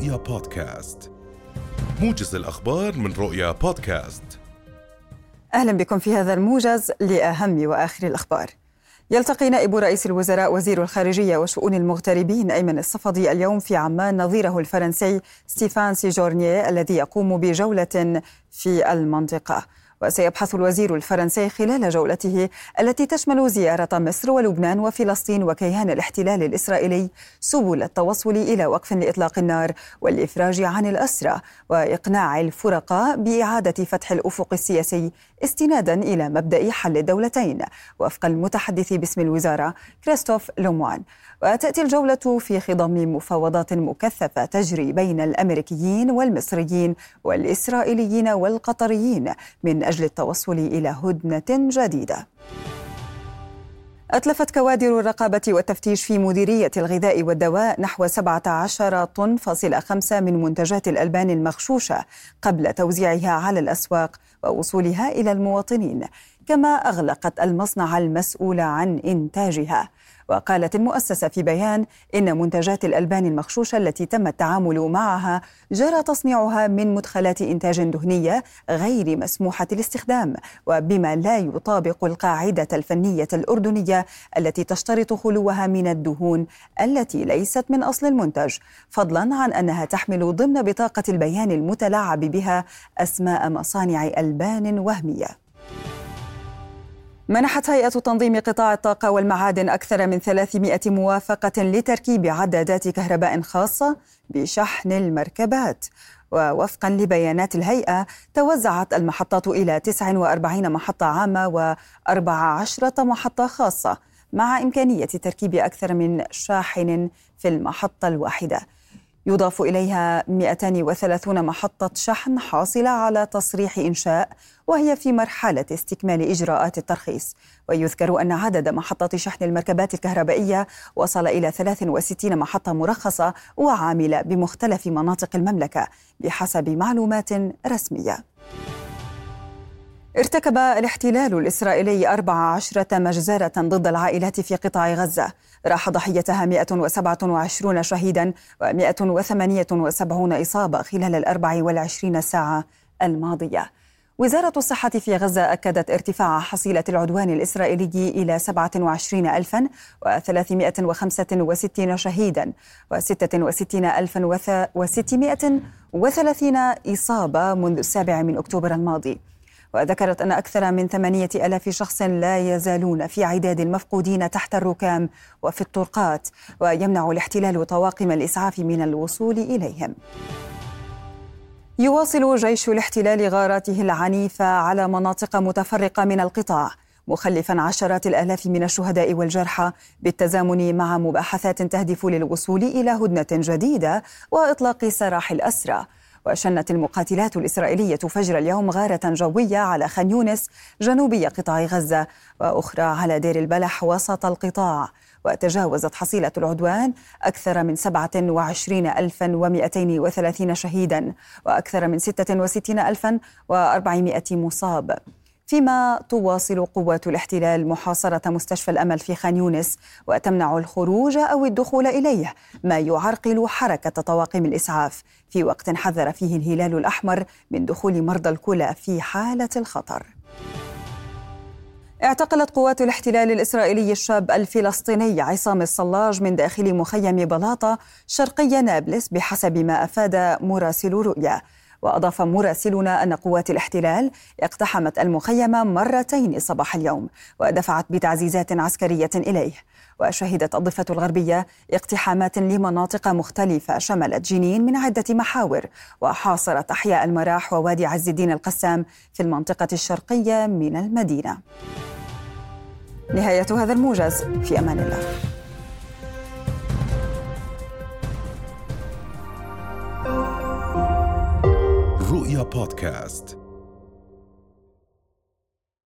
رؤيا بودكاست. موجز الأخبار من رؤيا بودكاست. أهلا بكم في هذا الموجز لأهم وآخر الأخبار. يلتقي نائب رئيس الوزراء وزير الخارجية وشؤون المغتربين أيمن الصفدي اليوم في عمان نظيره الفرنسي ستيفان سيجورنيه الذي يقوم بجولة في المنطقة. وسيبحث الوزير الفرنسي خلال جولته التي تشمل زيارة مصر ولبنان وفلسطين وكيان الاحتلال الإسرائيلي سبل التوصل إلى وقف لإطلاق النار والإفراج عن الأسرى وإقناع الفرقاء بإعادة فتح الأفق السياسي استنادا إلى مبدأ حل الدولتين. وفق المتحدث باسم الوزارة كريستوف لوموان وتأتي الجولة في خضم مفاوضات مكثفة تجري بين الأمريكيين والمصريين والإسرائيليين والقطريين من أجل التوصل إلى هدنة جديدة. أتلفت كوادر الرقابة والتفتيش في مديرية الغذاء والدواء نحو 17 طن فاصل خمسة من منتجات الألبان المغشوشة قبل توزيعها على الأسواق ووصولها إلى المواطنين كما أغلقت المصنع المسؤول عن إنتاجها. وقالت المؤسسة في بيان إن منتجات الألبان المغشوشة التي تم التعامل معها جرى تصنيعها من مدخلات إنتاج دهنية غير مسموحة الاستخدام وبما لا يطابق القاعدة الفنية الأردنية التي تشترط خلوها من الدهون التي ليست من أصل المنتج فضلا عن أنها تحمل ضمن بطاقة البيان المتلاعب بها أسماء مصانع ألبان وهمية. منحت هيئة تنظيم قطاع الطاقة والمعادن أكثر من 300 موافقة لتركيب عدادات كهرباء خاصة بشحن المركبات. ووفقا لبيانات الهيئة توزعت المحطات إلى 49 محطة عامة و14 محطة خاصة مع إمكانية تركيب أكثر من شاحن في المحطة الواحدة. يضاف إليها 230 محطة شحن حاصلة على تصريح إنشاء وهي في مرحلة استكمال إجراءات الترخيص. ويذكر أن عدد محطات شحن المركبات الكهربائية وصل إلى 63 محطة مرخصة وعاملة بمختلف مناطق المملكة بحسب معلومات رسمية. ارتكب الاحتلال الإسرائيلي 14 مجزرة ضد العائلات في قطاع غزة. راح ضحيتها 127 شهيدا و178 إصابة خلال ال 24 ساعة الماضية. وزارة الصحة في غزة أكدت ارتفاع حصيلة العدوان الإسرائيلي إلى 27365 شهيدا و66630 إصابة منذ السابع من أكتوبر الماضي. وذكرت أن أكثر من ثمانية ألاف شخص لا يزالون في عداد المفقودين تحت الركام وفي الطرقات ويمنع الاحتلال طواقم الإسعاف من الوصول إليهم. يواصل جيش الاحتلال غاراته العنيفة على مناطق متفرقة من القطاع مخلفا عشرات الألاف من الشهداء والجرحى بالتزامن مع مباحثات تهدف للوصول إلى هدنة جديدة وإطلاق سراح الأسرى. وشنت المقاتلات الإسرائيلية فجر اليوم غارة جوية على خان يونس جنوبي قطاع غزة وأخرى على دير البلح وسط القطاع. وتجاوزت حصيلة العدوان أكثر من 27230 شهيدا وأكثر من 66400 مصاب. فيما تواصل قوات الاحتلال محاصرة مستشفى الأمل في خان يونس وتمنع الخروج أو الدخول إليه ما يعرقل حركة طواقم الإسعاف. في وقت حذر فيه الهلال الأحمر من دخول مرضى الكلى في حالة الخطر. اعتقلت قوات الاحتلال الإسرائيلي الشاب الفلسطيني عصام الصلاج من داخل مخيم بلاطة شرقي نابلس بحسب ما أفاد مراسل رؤيا. وأضاف مراسلنا أن قوات الاحتلال اقتحمت المخيم مرتين صباح اليوم ودفعت بتعزيزات عسكرية إليه. وشهدت الضفة الغربية اقتحامات لمناطق مختلفة شملت جنين من عدة محاور وحاصرت أحياء المراح ووادي عز الدين القسام في المنطقة الشرقية من المدينة. نهاية هذا الموجز في أمان الله. رؤيا بودكاست